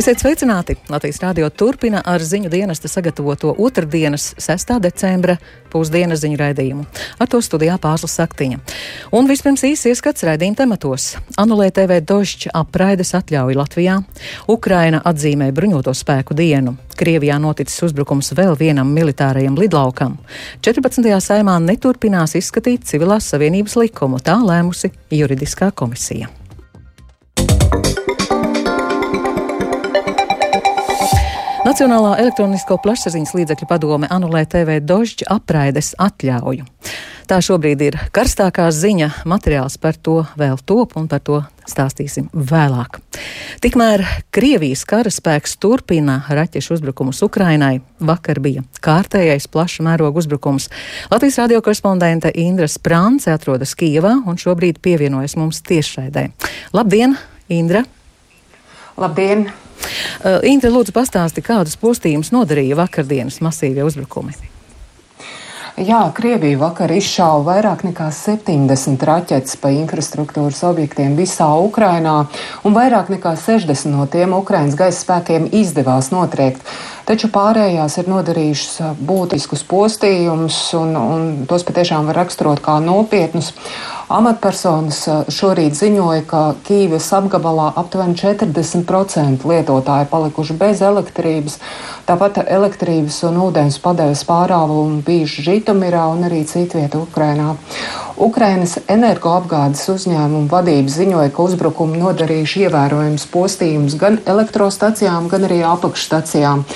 Esiet sveicināti! Latvijas rādio turpina ar ziņu dienesta sagatavoto otrdienas, 6. decembra pusdienas ziņu raidījumu. Ar to studijā Pāzla Saktiņa. Un vispirms īsi ieskats raidījuma tematos. Anulē TV došķi apraides atļauju Latvijā. Ukraina atzīmē bruņoto spēku dienu. Krievijā noticis uzbrukums vēl vienam militārajam lidlaukam. 14. saimā neturpinās izskatīt civilās savienības likumu, tā lēmusi juridiskā komisija. Nacionālā elektronisko plašsaziņas līdzekļu padome anulē TV dožģa apraides atļauju. Tā šobrīd ir karstākā ziņa, materiāls par to vēl top un par to stāstīsim vēlāk. Tikmēr Krievijas karaspēks turpina raķešu uzbrukumus Ukrainai. Vakar bija kārtējais plaša mēroga uzbrukums. Latvijas radio korespondente Indra Sprānce atrodas Kijavā un šobrīd pievienojas mums tiešraidē. Labdien, Indra! Labdien! Uh, Intra, lūdzu, pastāsti, kādus postījumus nodarīja vakardienas masīvie uzbrukumi? Jā, Krievija vakar izšāva vairāk nekā 70 raķetes pa infrastruktūras objektiem visā Ukrainā, un vairāk nekā 60 no tiem Ukrainas gaisa spēkiem izdevās notriekt. Taču pārējās ir nodarījušas būtiskus postījumus, un, un tos patiešām var raksturot kā nopietnus. Amatpersonas šorīt ziņoja, ka Kīvas apgabalā aptuveni 40% lietotāji palikuši bez elektrības, tāpat elektrības un ūdens padeves pārāvumu bijuši Žitomirā un arī citvieta Ukrainā. Ukrainas energoapgādes uzņēmuma vadība ziņoja, ka uzbrukumi nodarījuši ievērojams postījums gan elektrostacijām, gan arī apakšstacijām.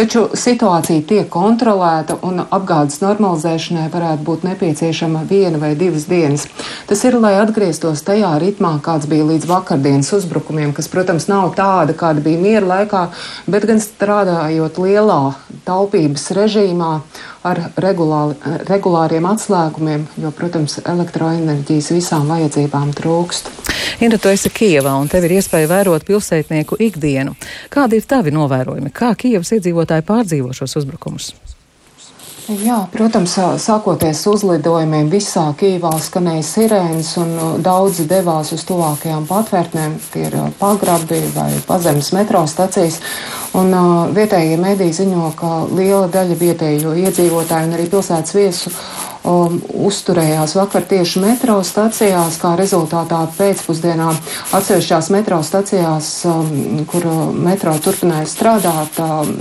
Taču situācija tiek kontrolēta un apgādes normalizēšanai varētu būt nepieciešama viena vai divas dienas. Tas ir, lai atgrieztos tajā ritmā, kāds bija līdz vakardienas uzbrukumiem, kas, protams, nav tāda, kāda bija miera laikā, bet gan strādājot lielā taupības režīmā ar regulāri, regulāriem atslēgumiem, jo, protams, elektroenerģijas visām vajadzībām trūkst. Inra, tu esi Kievā un tev ir iespēja vērot pilsētnieku ikdienu. Kādi ir tavi novērojumi? Kā Kievas iedzīvotāji pārdzīvo šos uzbrukumus? Jā, protams, sākoties uzlidojumiem, visā Kīvā skanēja sirēnas, un daudzi devās uz tuvākajām patvērtnēm, tie ir pagrabi vai pazemes metro stacijas. Un uh, vietējie mediji ziņo, ka liela daļa vietējo iedzīvotāju un arī pilsētas viesu um, uzturējās vakar tieši metro stacijās, kā rezultātā pēcpusdienā atsevišķās metro stacijās, um, kur metro turpināja strādāt, um,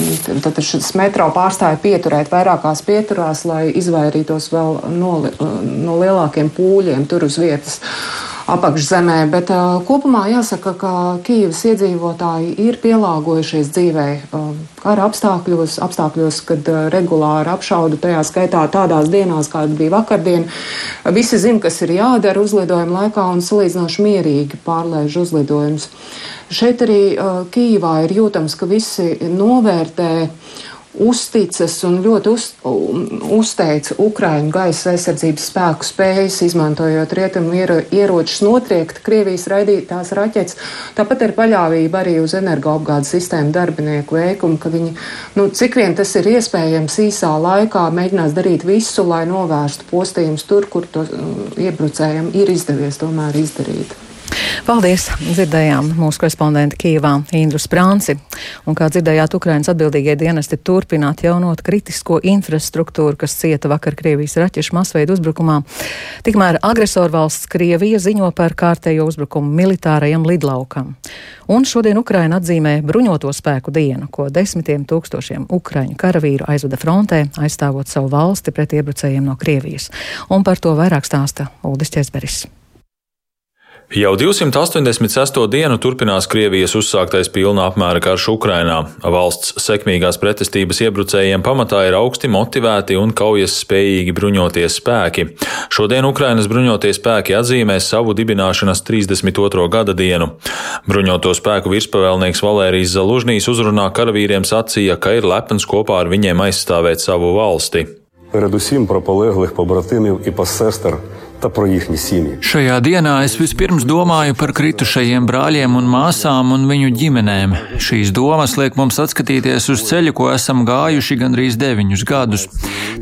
tad šis metro pārstāja pieturēt vairākās pieturās, lai izvairītos vēl no, no lielākiem pūļiem tur uz vietas apakšzemē, bet uh, kopumā jāsaka, ka Kīivas iedzīvotāji ir pielāgojušies dzīvē uh, kara apstākļos, apstākļos, kad uh, regulāri apšaudu tajā skaitā tādās dienās, kāda bija vakardien. Visi zina, kas ir jādara uzlidojuma laikā un salīdzinoši mierīgi pārlēž uzlidojumus. Šeit arī uh, Kīvā ir jūtams, ka visi novērtē uzticas un ļoti uz, uzteica Ukraiņu gaisa aizsardzības spēku spējas, izmantojot rietumu ieročus notriekt Krievijas raidītās raķetes. Tāpat ir paļāvība arī uz energoapgādes sistēmu darbinieku veikumu, ka viņi, nu, cik vien tas ir iespējams īsā laikā, mēģinās darīt visu, lai novērstu postījumus tur, kur to iebrucējiem ir izdevies tomēr izdarīt. Paldies! Dzirdējām mūsu korespondenti Kīvā Indru Sprānci. Un, kā dzirdējāt, Ukrainas atbildīgie dienesti turpina atjaunot kritisko infrastruktūru, kas cieta vakar Krievijas raķešu masveidu uzbrukumā. Tikmēr agresorvalsts Krievija ziņo par kārtējo uzbrukumu militārajam lidlaukam. Un šodien Ukraina atzīmē bruņoto spēku dienu, ko desmitiem tūkstošiem ukraiņu karavīru aizvada frontē, aizstāvot savu valsti pret iebrucējiem no Krievijas. Un par to vairāk stāsta Uldis Česberis. Jau 286. dienu turpinās Krievijas uzsāktais pilna apmēra karš Ukrainā. Valsts sekmīgās pretestības iebrucējiem pamatā ir augsti motivēti un kaujas spējīgi bruņoties spēki. Šodien Ukrainas bruņotie spēki atzīmēs savu dibināšanas 32. gada dienu. Bruņoto spēku virspavēlnieks Valērijas Zalužnīs uzrunā karavīriem sacīja, ka ir lepns kopā ar viņiem aizstāvēt savu valsti. Передусім про полеглих побратимів і посестер та про їхні сім'ї. Šajā dienā es vispirms domāju par kritušajiem brāļiem un māsām un viņu ģimenēm. Šīs domas liek mums atskatīties uz ceļu, ko esam gājuši gandrīz deviņus gadus.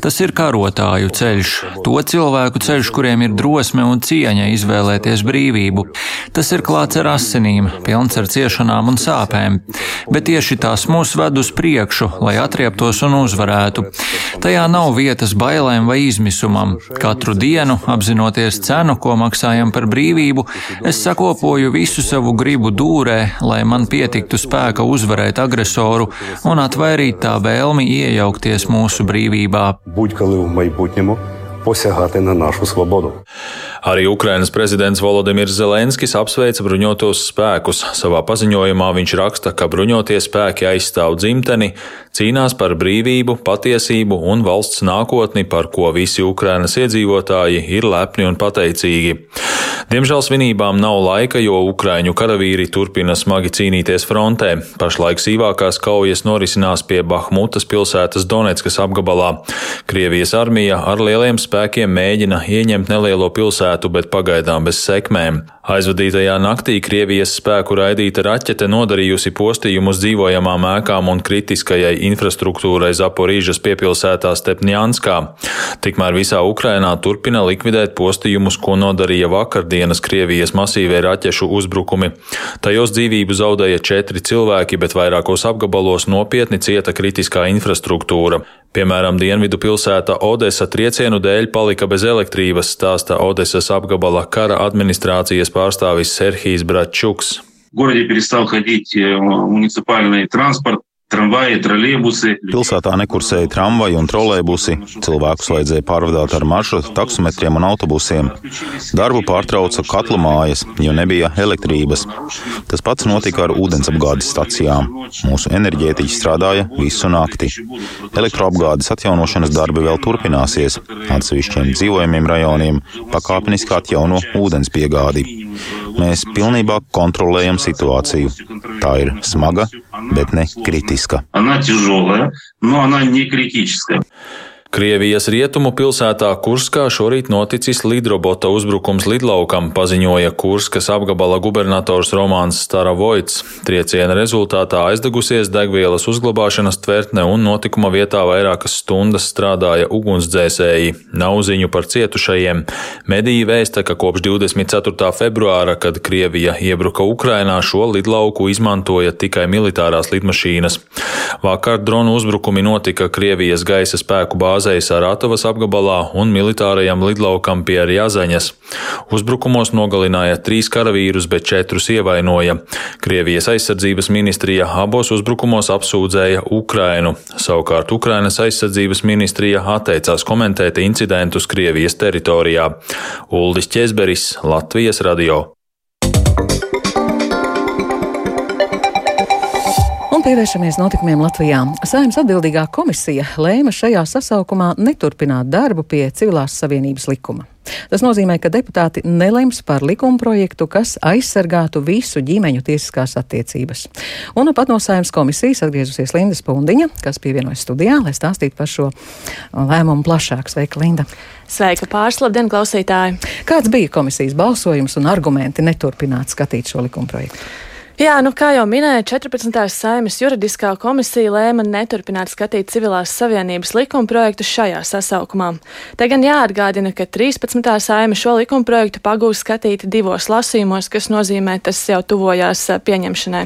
Tas ir karotāju ceļš, to cilvēku ceļš, kuriem ir drosme un cieņa izvēlēties brīvību. Tas ir klāts ar asinīm, pilns ar ciešanām un sāpēm, bet tieši tās mūs ved uz priekšu, lai atrieptos un uzvarētu. Tajā nav vietas bailēm vai izmisumam. Katru dienu apzinot apzinoties cenu, ko maksājam par brīvību, es sakopoju visu savu gribu dūrē, lai man pietiktu spēka uzvarēt agresoru un atvairīt tā vēlmi iejaukties mūsu brīvībā. Будь-коли в майбутньому посягати на нашу свободу. Arī Ukrainas prezidents Volodimirs Zelenskis apsveica bruņotos spēkus. Savā paziņojumā viņš raksta, ka bruņotie spēki aizstāv dzimteni, cīnās par brīvību, patiesību un valsts nākotni, par ko visi Ukrainas iedzīvotāji ir lepni un pateicīgi. Diemžēl svinībām nav laika, jo ukraiņu karavīri turpina smagi cīnīties frontē. Pašlaik sīvākās kaujas norisinās pie Bahmutas pilsētas Donetskas apgabalā. Krievijas armija ar lieliem spēkiem mēģina ieņemt nelielo pilsētu pilsētu, bet pagaidām bez sekmēm. Aizvadītajā naktī Krievijas spēku raidīta raķete nodarījusi postījumu uz dzīvojamām ēkām un kritiskajai infrastruktūrai Zaporīžas piepilsētā Stepņānskā. Tikmēr visā Ukrainā turpina likvidēt postījumus, ko nodarīja vakardienas Krievijas masīvie raķešu uzbrukumi. Tajos dzīvību zaudēja četri cilvēki, bet vairākos apgabalos nopietni cieta kritiskā infrastruktūra. Piemēram, dienvidu pilsēta Odesa triecienu dēļ palika bez elektrības, stāsta Odesas apgabala kara administrācijas pārstāvis Serhijs Bračuks. В городе перестал ходить муниципальный транспорт, Tramvaji, trolēbusi. Pilsētā nekursēja tramvaji un trolēbusi. Cilvēkus vajadzēja pārvadāt ar maršrutu, taksometriem un autobusiem. Darbu pārtrauca katlu mājas, jo nebija elektrības. Tas pats notika ar ūdensapgādes stacijām. Mūsu enerģētiķi strādāja visu nakti. Elektroapgādes atjaunošanas darbi vēl turpināsies. Atsevišķiem dzīvojamiem rajoniem pakāpeniski atjauno ūdens piegādi. Mēs pilnībā kontrolējam situāciju. Tā ir smaga, bet ne kritiska. Она тяжелая, но она не критическая. Krievijas rietumu pilsētā Kurskā šorīt noticis lidrobota uzbrukums lidlaukam, paziņoja Kurskas apgabala gubernators Romāns Staravoits. Trieciena rezultātā aizdegusies degvielas uzglabāšanas tvertne un notikuma vietā vairākas stundas strādāja ugunsdzēsēji. Nav ziņu par cietušajiem. Mediji vēsta, ka kopš 24. februāra, kad Krievija iebruka Ukrainā, šo lidlauku izmantoja tikai militārās lidmašīnas. Vakar dronu uzbrukumi notika Krievijas gaisa spēku bāzē bāzei Saratovas apgabalā un militārajam lidlaukam pie Rjazaņas. Uzbrukumos nogalināja trīs karavīrus, bet četrus ievainoja. Krievijas aizsardzības ministrija abos uzbrukumos apsūdzēja Ukrainu. Savukārt Ukrainas aizsardzības ministrija atteicās komentēt incidentus Krievijas teritorijā. Uldis Česberis, Latvijas radio. Pievēršamies notikumiem Latvijā. Saimnes atbildīgā komisija lēma šajā sasaukumā neturpināt darbu pie civilās savienības likuma. Tas nozīmē, ka deputāti nelems par likuma projektu, kas aizsargātu visu ģimeņu tiesiskās attiecības. Un pat no saimnes komisijas atgriezusies Linda Spundiņa, kas pievienojas studijā, lai stāstītu par šo lēmumu plašāk. Sveika, Linda! Sveika, pāris labdien, klausītāji! Kāds bija komisijas balsojums un argumenti neturpināt skatīt šo likuma projektu? Jā, nu kā jau minēja, 14. saimas juridiskā komisija lēma neturpināt skatīt civilās savienības likuma projektu šajā sasaukumā. Te gan jāatgādina, ka 13. saima šo likuma projektu pagūs skatīt divos lasījumos, kas nozīmē, tas jau tuvojās pieņemšanai.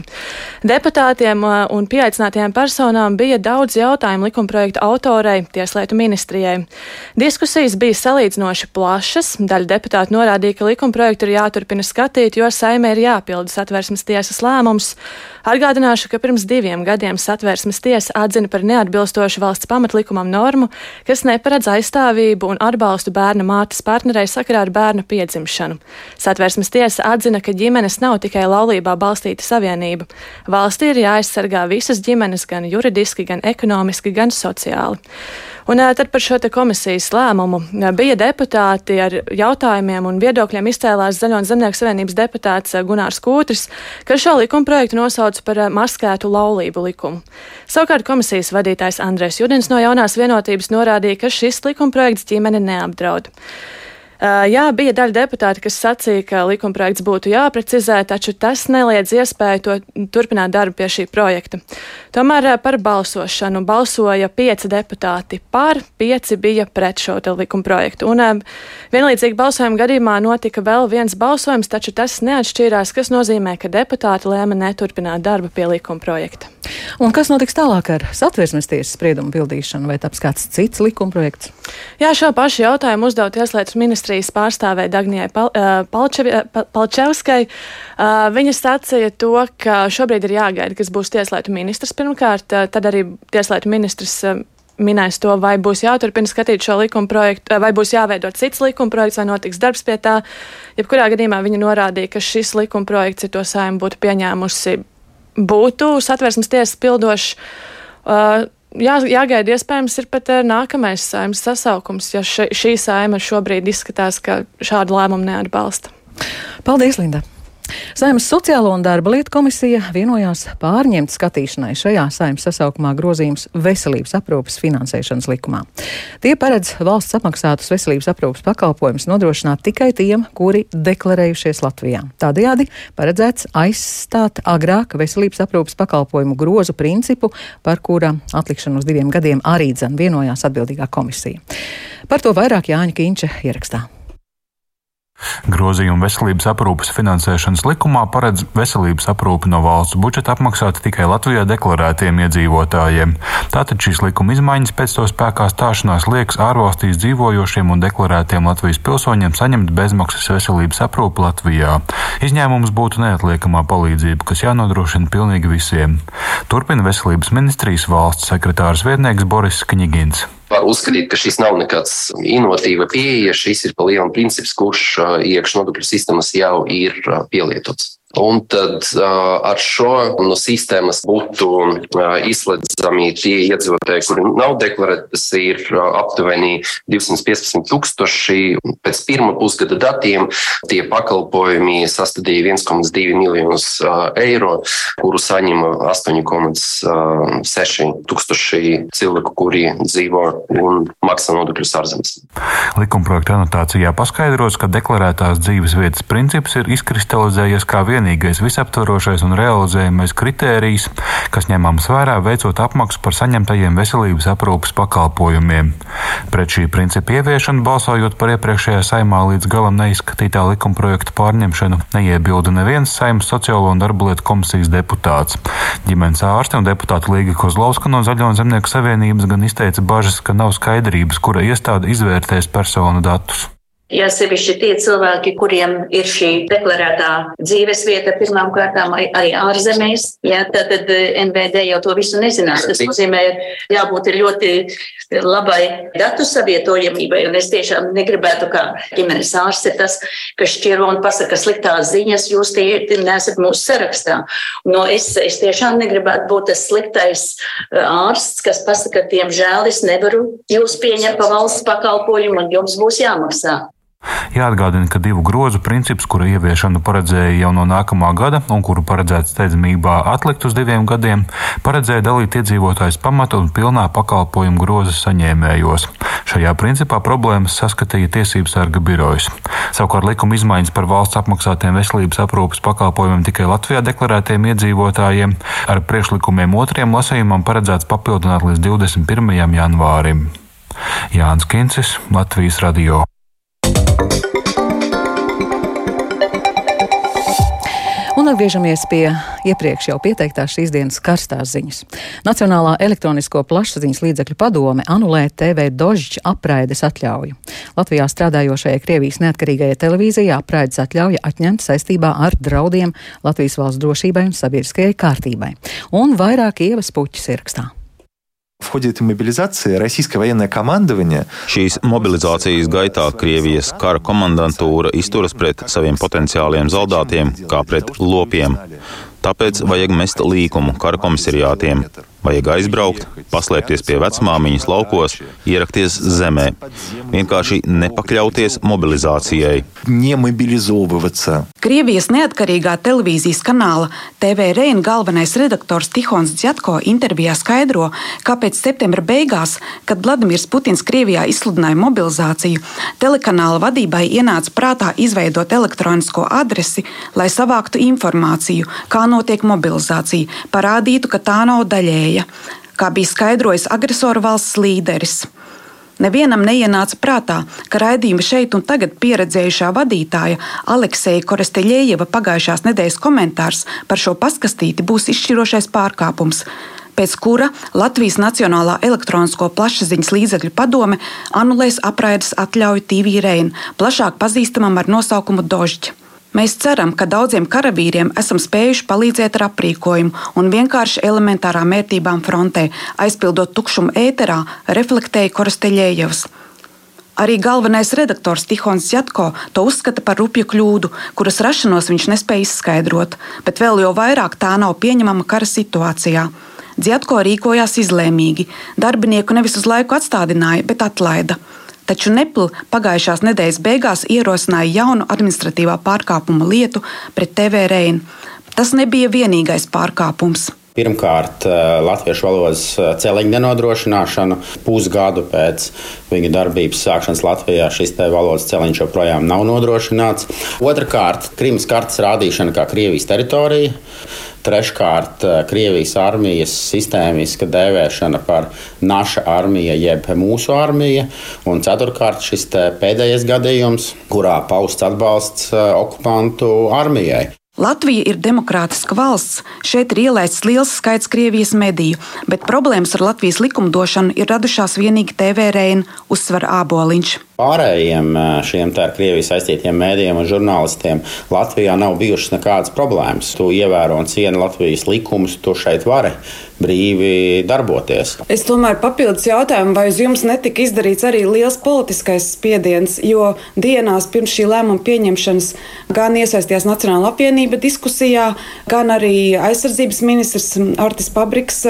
Deputātiem un pieaicinātajām personām bija daudz jautājumu likuma projektu autorei, Tieslietu ministrijai. Diskusijas bija salīdzinoši plašas, daļa deputātu norādīja, ka likuma projektu ir jāturpina skatīt, jo saimē ir jāpilda satversmes tiesas lēmums. Atgādināšu, ka pirms diviem gadiem satvērsmes tiesa atzina par neatbilstošu valsts pamatlikumam normu, kas neparedz aizstāvību un atbalstu bērna mātes partnerei sakarā ar bērna piedzimšanu. Satvērsmes tiesa atzina, ka ģimenes nav tikai laulībā balstīta savienība. Valstī ir jāaizsargā visas ģimenes gan juridiski, gan ekonomiski, gan sociāli. Un tad par šo komisijas lēmumu bija deputāti ar jautājumiem un viedokļiem izcēlās Zaļo un Zemnieku savienības deputāts Gunārs Kūtris, kas šo likuma projektu nosauca par maskētu laulību likumu. Savukārt komisijas vadītājs Andrēs Judins no jaunās vienotības norādīja, ka šis likuma projekts ģimeni neapdraud. Jā, bija daļa deputāti, kas sacīja, ka likumprojekts būtu jāprecizē, taču tas neliedz iespēju to turpināt darbu pie šī projekta. Tomēr par balsošanu balsoja pieci deputāti par, pieci bija pret šo likumprojektu. Un vienlīdzīgi balsojuma gadījumā notika vēl viens balsojums, taču tas neatšķīrās, kas nozīmē, ka deputāti lēma neturpināt darbu pie likumprojekta. Un kas notiks tālāk ar satversmes tiesas spriedumu pildīšanu, vai taps kāds cits likumprojekts? Jā, šo pašu jautājumu uzdot Tieslietu ministrijas pārstāvē Dagnijai Pal, Palčevskai. Uh, viņa sacīja to, ka šobrīd ir jāgaida, kas būs Tieslietu ministrs pirmkārt, tad arī Tieslietu ministrs minējis to, vai būs jāturpina skatīt šo likuma projektu, vai būs jāveido cits likuma projekts, vai notiks darbs pie tā. Jebkurā gadījumā viņa norādīja, ka šis likuma projekts, ja to saima būtu pieņēmusi, būtu satversmes tiesas pildošs. Uh, jā, jāgaida iespējams ir pat uh, nākamais saimnes sasaukums, ja še, šī saima šobrīd izskatās, ka šādu lēmumu neatbalsta. Paldies, Linda! Saimnes sociālo un darba lietu komisija vienojās pārņemt skatīšanai šajā saimnes sasaukumā grozījums veselības aprūpas finansēšanas likumā. Tie paredz valsts apmaksātus veselības aprūpas pakalpojumus nodrošināt tikai tiem, kuri deklarējušies Latvijā. Tādējādi paredzēts aizstāt agrāk veselības aprūpas pakalpojumu grozu principu, par kura atlikšanu uz diviem gadiem arī dzen vienojās atbildīgā komisija. Par to vairāk Jāņa Kīņša ierakstā. Grozījumi veselības aprūpes finansēšanas likumā paredz veselības aprūpi no valsts budžeta apmaksāt tikai Latvijā deklarētiem iedzīvotājiem. Tātad šīs likuma izmaiņas pēc to spēkā stāšanās liekas ārvalstīs dzīvojošiem un deklarētiem Latvijas pilsoņiem saņemt bezmaksas veselības aprūpi Latvijā. Izņēmums būtu neatliekamā palīdzība, kas jānodrošina pilnīgi visiem. Turpina veselības ministrijas valsts sekretārs vietnieks Boris Kņigins var uzskatīt, ka šis nav nekāds inovatīva pieeja. Šis ir pa lielu princips, kurš iekšā nodokļu sistēmas jau ir pielietots. Un tad ar šo no sistēmas būtu izslēdzami tie iedzīvotāji, kuri nav deklarēti. Tas ir aptuveni 215 tūkstoši. Pēc pirmā pusgada datiem tie pakalpojumi sastādīja 1,2 miljonus eiro, kuru saņem 8,6 tūkstoši cilvēku, kuri dzīvo un maksā nodokļus ārzemēs. Likumprojekta anotācijā paskaidrots, ka deklarētās dzīves vietas princips ir izkristalizējies kā viens vienīgais visaptvarošais un realizējamais kritērijs, kas ņemams vērā veicot apmaksu par saņemtajiem veselības aprūpas pakalpojumiem. Pret šī principa ieviešanu balsojot par iepriekšējā saimā līdz galam neizskatītā likumprojekta pārņemšanu, neiebilda neviens saimnes sociālo un darba lietu komisijas deputāts. Ģimenes ārste un deputāta Līga Kozlovska no Zaļo un Zemnieku savienības gan izteica bažas, ka nav skaidrības, kura iestāde izvērtēs personu datus. Ja sevišķi tie cilvēki, kuriem ir šī deklarētā dzīvesvieta, pirmām kārtām arī ārzemēs, ja, tad, tad eh, NVD jau to visu nezinās. Tas nozīmē, jābūt ļoti labai datu savietojamībai, un es tiešām negribētu, kā ģimenes ārste, tas, kas šķiro un pasaka sliktās ziņas, jūs tie nesat mūsu sarakstā. No, es, es tiešām negribētu būt tas sliktais eh, ārsts, kas pasaka, diemžēl es nevaru jūs pieņemt pa valsts pakalpojumu, un jums būs jāmaksā. Jāatgādina, ka divu grozu princips, kura ieviešanu paredzēja jau no nākamā gada un kuru paredzēts steidzamībā atlikt uz diviem gadiem, paredzēja dalīt iedzīvotājus pamatu un pilnā pakalpojumu groza saņēmējos. Šajā principā problēmas saskatīja Tiesības sarga birojas. Savukārt likuma izmaiņas par valsts apmaksātiem veselības aprūpas pakalpojumiem tikai Latvijā deklarētiem iedzīvotājiem ar priekšlikumiem otriem lasījumam paredzēts papildināt līdz 21. janvārim. Jānis Kincis, Latvijas radio. Un atgriežamies pie iepriekš jau pieteiktās šīs dienas karstās ziņas. Nacionālā elektronisko plašsaziņas līdzekļu padome anulē TV Dožģa apraides atļauju. Latvijā strādājošajai Krievijas neatkarīgajai televīzijai apraides atļauja atņemt saistībā ar draudiem Latvijas valsts drošībai un sabiedriskajai kārtībai. Un vairāk ievas puķis ierakstā. В ходе этой мобилизации российское военное командование Šīs mobilizācijas gaitā Krievijas kara komandantūra izturas pret saviem potenciāliem zaldātiem kā pret lopiem. Tāpēc vajag mest līkumu kara komisariātiem. Vajag aizbraukt, paslēpties pie vecmāmiņas laukos, ierakties zemē. Vienkārši nepakļauties mobilizācijai. Krievijas neatkarīgā televīzijas kanāla TV Reina galvenais redaktors Tihons Dzjatko intervijā skaidro, kāpēc septembra beigās, kad Vladimirs Putins Krievijā izsludināja mobilizāciju, telekanāla vadībai ienāca prātā izveidot elektronisko adresi, lai savāktu informāciju, kā notiek mobilizācija, parādītu, ka tā nav daļēja, kā bija skaidrojis agresoru valsts līderis. Nevienam neienāca prātā, ka raidījuma šeit un tagad pieredzējušā vadītāja Alekseja Koresteļieva pagājušās nedēļas komentārs par šo paskastīti būs izšķirošais pārkāpums pēc kura Latvijas Nacionālā elektronisko plašsaziņas līdzekļu padome anulēs apraides atļauju TV Reina, plašāk pazīstamam ar nosaukumu Dožģi. Mēs ceram, ka daudziem karavīriem esam spējuši palīdzēt ar aprīkojumu un vienkārši elementārām vērtībām frontē, aizpildot tukšumu ēterā, reflektēja Korsteļējevs. Arī galvenais redaktors Tihons Zjatko to uzskata par rupju kļūdu, kuras rašanos viņš nespēja izskaidrot, bet vēl jau vairāk tā nav pieņemama kara situācijā. Dziatko rīkojās izlēmīgi. Darbinieku nevis uz laiku atstādināja, bet atlaida. Taču Nepl pagājušās nedēļas beigās ierosināja jaunu administratīvā pārkāpuma lietu pret TV Reinu. Tas nebija vienīgais pārkāpums. Pirmkārt, eh, latviešu valodas eh, celiņa nenodrošināšanu. Pusgadu pēc viņa darbības sākšanas Latvijā šis valodas celiņš joprojām nav nodrošināts. Otrakārt, Krimas kartes rādīšana kā Krievijas teritorija. Treškārt, eh, Krievijas armijas sistēmiska dēvēšana par naša armija, jeb mūsu armija. Un ceturkārt, šis pēdējais gadījums, kurā pausts atbalsts okupantu armijai. Latvija ir demokrātiska valsts, šeit ir ielaists liels skaits Krievijas mediju, bet problēmas ar Latvijas likumdošanu ir radušās tikai TV Reina, uzsver Āboliņš. Pārējiem šiem ar Krieviju saistītiem mēdījiem un žurnālistiem Latvijā nav bijušas nekādas problēmas. Tu ievēro un cieni Latvijas likumus, tu šeit vari brīvi darboties. Es tomēr papildus jautājumu, vai uz jums netika izdarīts arī liels politiskais spiediens, jo dienās pirms šī lēmuma pieņemšanas gan iesaistījās Nacionāla apvienība diskusijā, gan arī aizsardzības ministrs Artis Pabriks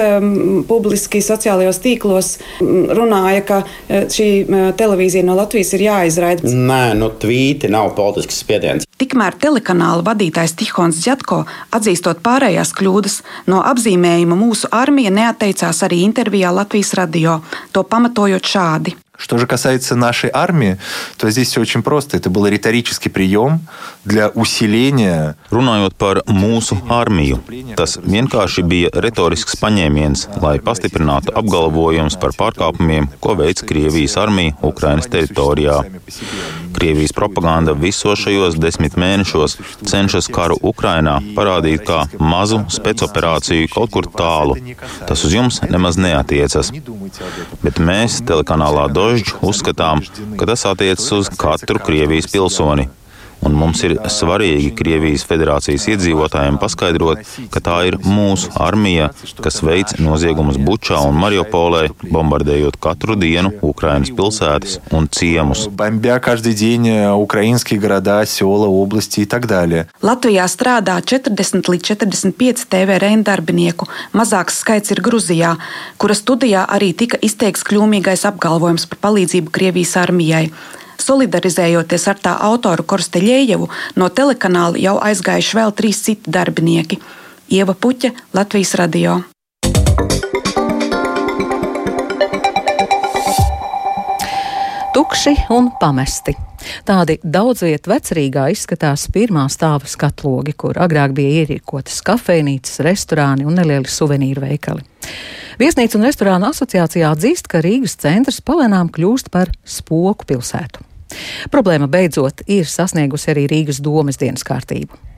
publiski sociālajos tīklos runāja, ka šī televīzija no Latvijas ir jāizraida. Nē, nu tvīti nav politisks spiediens. Tikmēr telekanāla vadītājs Tihons Džatko, atzīstot pārējās kļūdas, no apzīmējuma mūsu armija neatteicās arī intervijā Latvijas radio, to pamatojot šādi. Что же касается нашей армии, то здесь все очень просто. Это был риторический прием для усиления. Runājot par mūsu armiju, tas vienkārši bija retorisks paņēmiens, lai pastiprinātu apgalvojumus par pārkāpumiem, ko veic Krievijas armija Ukrainas teritorijā. Krievijas propaganda visos šajos desmit mēnešos cenšas karu Ukrainā parādīt kā mazu spēcoperāciju kaut kur tālu. Tas uz jums nemaz neatiecas. Bet mēs telekanālā Dožs Dožģu uzskatām, ka tas attiecas uz katru Krievijas pilsoni. Un mums ir svarīgi Krievijas federācijas iedzīvotājiem paskaidrot, ka tā ir mūsu armija, kas veic noziegumus Bučā un Mariupolē, bombardējot katru dienu Ukrainas pilsētas un ciemus. Latvijā strādā 40 līdz 45 TV reina darbinieku. Mazāks skaits ir Gruzijā, kura studijā arī tika izteikts kļūmīgais apgalvojums par palīdzību Krievijas armijai. Solidarizējoties ar tā autoru Korsteļējevu, no telekanāla jau aizgājuši vēl trīs citi darbinieki - Ieva Puķa, Latvijas radio. Tukši un pamesti. Tādi daudz vietu vecrīgā izskatās pirmā stāva skatlogi, kur agrāk bija ierīkotas kafejnīcas, restorāni un nelieli suvenīru veikali. Viesnīca un restorāna asociācijā atzīst, ka Rīgas centrs palēnām kļūst par spoku pilsētu. Problēma beidzot ir sasniegusi arī Rīgas domas dienas kārtību.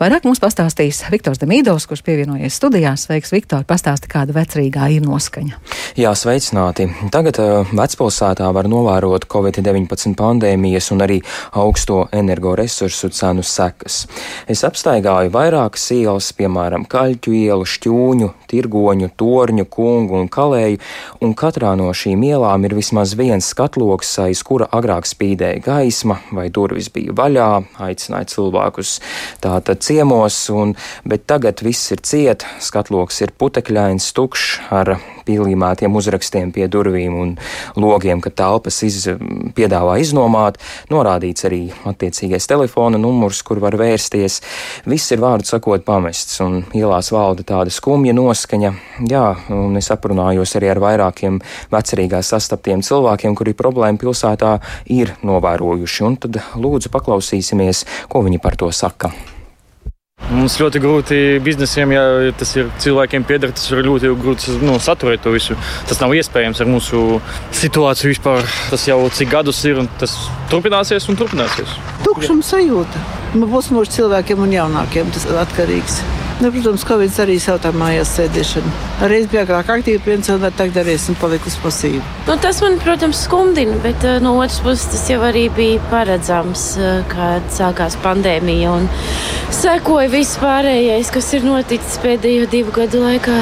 Vairāk mums pastāstīs Viktors Demīdovs, kurš pievienojies studijās. Sveiks, Viktor, pastāsti, kāda vecrīgā ir noskaņa. Jā, sveicināti. Tagad uh, vecpilsētā var novērot Covid-19 pandēmijas un arī augsto energoresursu cenu sekas. Es apstaigāju vairākas ielas, piemēram, Kaļķu ielu, Šķūņu, Tirgoņu, Torņu, Kungu un Kalēju, un katrā no šīm ielām ir vismaz viens skatloks, aiz kura agrāk spīd spīdēja gaisma vai durvis bija vaļā, aicināja cilvēkus tātad ciemos, un, bet tagad viss ir ciet, skatloks ir putekļains, tukšs ar pielīmētiem uzrakstiem pie durvīm un logiem, ka telpas iz, piedāvā iznomāt, norādīts arī attiecīgais telefona numurs, kur var vērsties. Viss ir vārdu sakot pamests, un ielās valda tāda skumja noskaņa. Jā, un es aprunājos arī ar vairākiem vecerīgās sastaptiem cilvēkiem, kuri problēmu pilsētā ir novērojuši, un tad lūdzu paklausīsimies, ko viņi par to saka. Mums ļoti grūti biznesiem, ja tas ir cilvēkiem pieder, tas ir ļoti grūti nu, saturēt to visu. Tas nav iespējams ar mūsu situāciju vispār. Tas jau cik gadus ir un tas turpināsies un turpināsies. Tukšums sajūta. Man būs mūsu cilvēkiem un jaunākiem tas atkarīgs. Nu, protams, Covid arī savu tā mājās sēdēšanu. Reiz bija agrāk aktīvi pensionāri, tagad arī esmu palikusi pasīva. Nu, tas man, protams, skumdina, bet uh, no otras puses tas jau arī bija paredzams, uh, kad sākās pandēmija un sekoja viss pārējais, kas ir noticis pēdējo divu gadu laikā.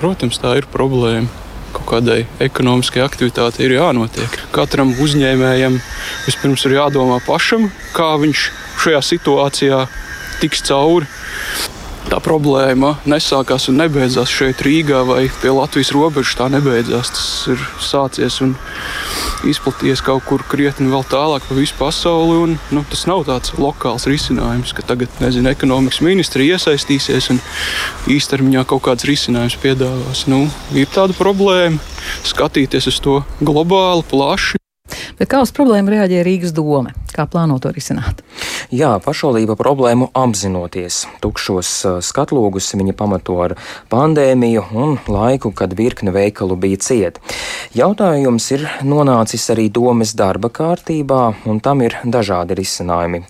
Protams, tā ir problēma kaut kādai ekonomiskai aktivitātei ir jānotiek. Katram uzņēmējam vispirms ir jādomā pašam, kā viņš šajā situācijā tiks cauri tā problēma nesākās un nebeidzās šeit, Rīgā vai pie Latvijas robežas. Tā nebeidzās. Tas ir sācies un izplatījies kaut kur krietni vēl tālāk pa visu pasauli. Un, nu, tas nav tāds lokāls risinājums, ka tagad nezinu, ekonomikas ministri iesaistīsies un īstermiņā kaut kāds risinājums piedāvās. Nu, ir tāda problēma skatīties uz to globāli, plaši. Bet kā uz problēmu reaģē Rīgas doma? Kā plāno to risināt? Jā, pašvaldība problēmu apzinoties. Tukšos uh, skatlogus viņa pamato ar pandēmiju un laiku, kad virkne veikalu bija ciet. Jautājums ir nonācis arī domas darba kārtībā, un tam ir dažādi risinājumi.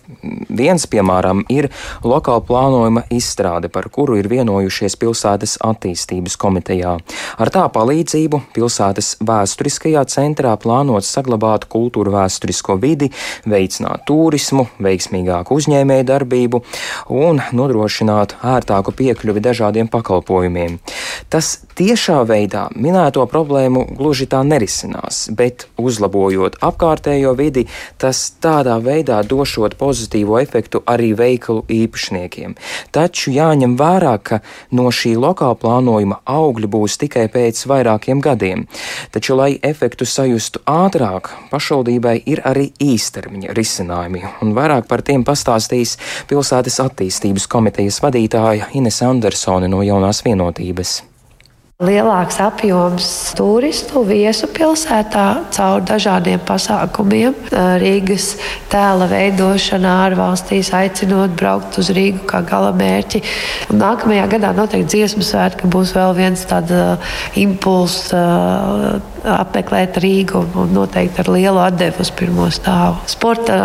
Viens, piemēram, ir lokāla plānojuma izstrāde, par kuru ir vienojušies pilsētas attīstības komitejā. Ar tā palīdzību pilsētas vēsturiskajā centrā plānots saglabāt kultūru vēsturisko vidi, veicināt turismu, veiksmīgāku uzņēmēju darbību un nodrošināt ērtāku piekļuvi dažādiem pakalpojumiem. Tas tiešā veidā minēto problēmu gluži tā nerisinās, bet uzlabojot apkārtējo vidi, tas tādā veidā došot pozitīvo efektu arī veikalu īpašniekiem. Taču jāņem vērā, ka no šī lokāla plānojuma augļi būs tikai pēc vairākiem gadiem. Taču, lai efektu sajustu ātrāk, pašvaldībai ir arī īstermiņa risinājumi, un vairāk par tiem pastāstīs pilsētas attīstības komitejas vadītāja Ines Andersone no Jaunās vienotības. Lielāks apjoms turistu viesu pilsētā caur dažādiem pasākumiem. Rīgas tēla veidošana ārvalstīs, aicinot braukt uz Rīgu kā galamērķi. Un nākamajā gadā noteikti dziesmu svētki būs vēl viens tāds impulss apmeklēt Rīgu un noteikti ar lielu atdevu uz pirmo stāvu. Sporta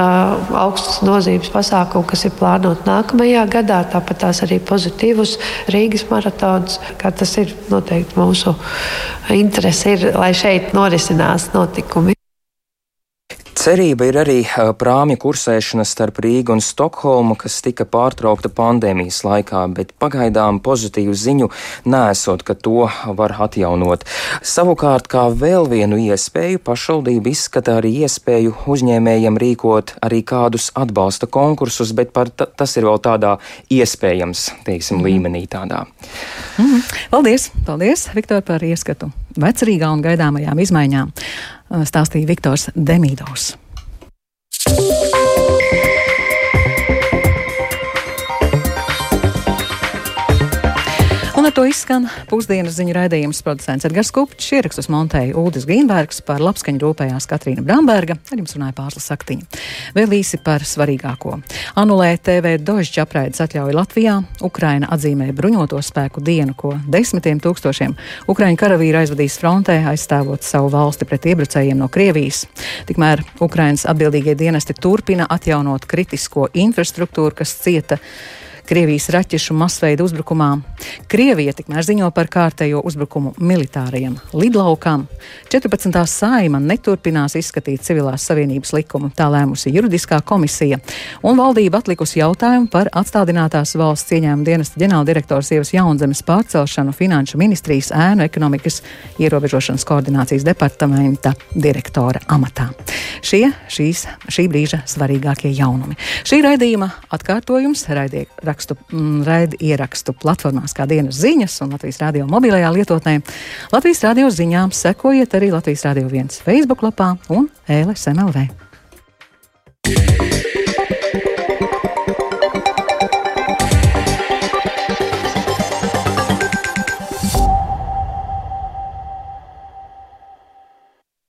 augstas nozīmes pasākumu, kas ir plānot nākamajā gadā, tāpat tās arī pozitīvus Rīgas maratons, kā tas ir noteikti mūsu interese, ir, lai šeit norisinās notikumi. Cerība ir arī prāmju kursēšana starp Rīgu un Stokholmu, kas tika pārtraukta pandēmijas laikā, bet pagaidām pozitīvu ziņu nesot, ka to var atjaunot. Savukārt, kā vēl vienu iespēju, pašvaldība izskata arī iespēju uzņēmējiem rīkot arī kādus atbalsta konkursus, bet par tas ir vēl tādā iespējams, teiksim, mm. līmenī tādā. Mm. Paldies, paldies, Viktor, par ieskatu vecrīgā un gaidāmajām izmaiņām stāstīja Viktors Demīdovs. Ar to izskan pusdienas ziņu raidījums producents Edgars Kupčs, ierakstus montēja Ulris Grīnbergs, par labskaņu rūpējās Katrīna Bramberga, ar jums runāja Pārsla Saktiņa. Vēl īsi par svarīgāko. Anulē TV dožģa apraides atļauja Latvijā, Ukraina atzīmē bruņoto spēku dienu, ko desmitiem tūkstošiem Ukraiņu karavīru aizvadīs frontē, aizstāvot savu valsti pret iebrucējiem no Krievijas. Tikmēr Ukrainas atbildīgie dienesti turpina atjaunot kritisko infrastruktūru, kas cieta Krievijas raķešu masveida uzbrukumā. Krievija tikmēr ziņo par kārtējo uzbrukumu militārajam lidlaukam. 14. saima neturpinās izskatīt civilās savienības likumu, tā lēmusi juridiskā komisija, un valdība atlikusi jautājumu par atstādinātās valsts ieņēmuma dienesta ģenerāldirektors Ievas Jaunzemes pārcelšanu Finanšu ministrijas ēnu ekonomikas ierobežošanas koordinācijas departamenta direktora amatā. Šie šīs, šī brīža svarīgākie jaunumi. Šī raidījuma atkārtojums raidierakstu, mm, raidierakstu platformās kā dienas ziņas un Latvijas radio mobilajā lietotnē. Latvijas radio ziņām sekojiet arī Latvijas radio viens Facebook lapā un LSMLV. Yeah.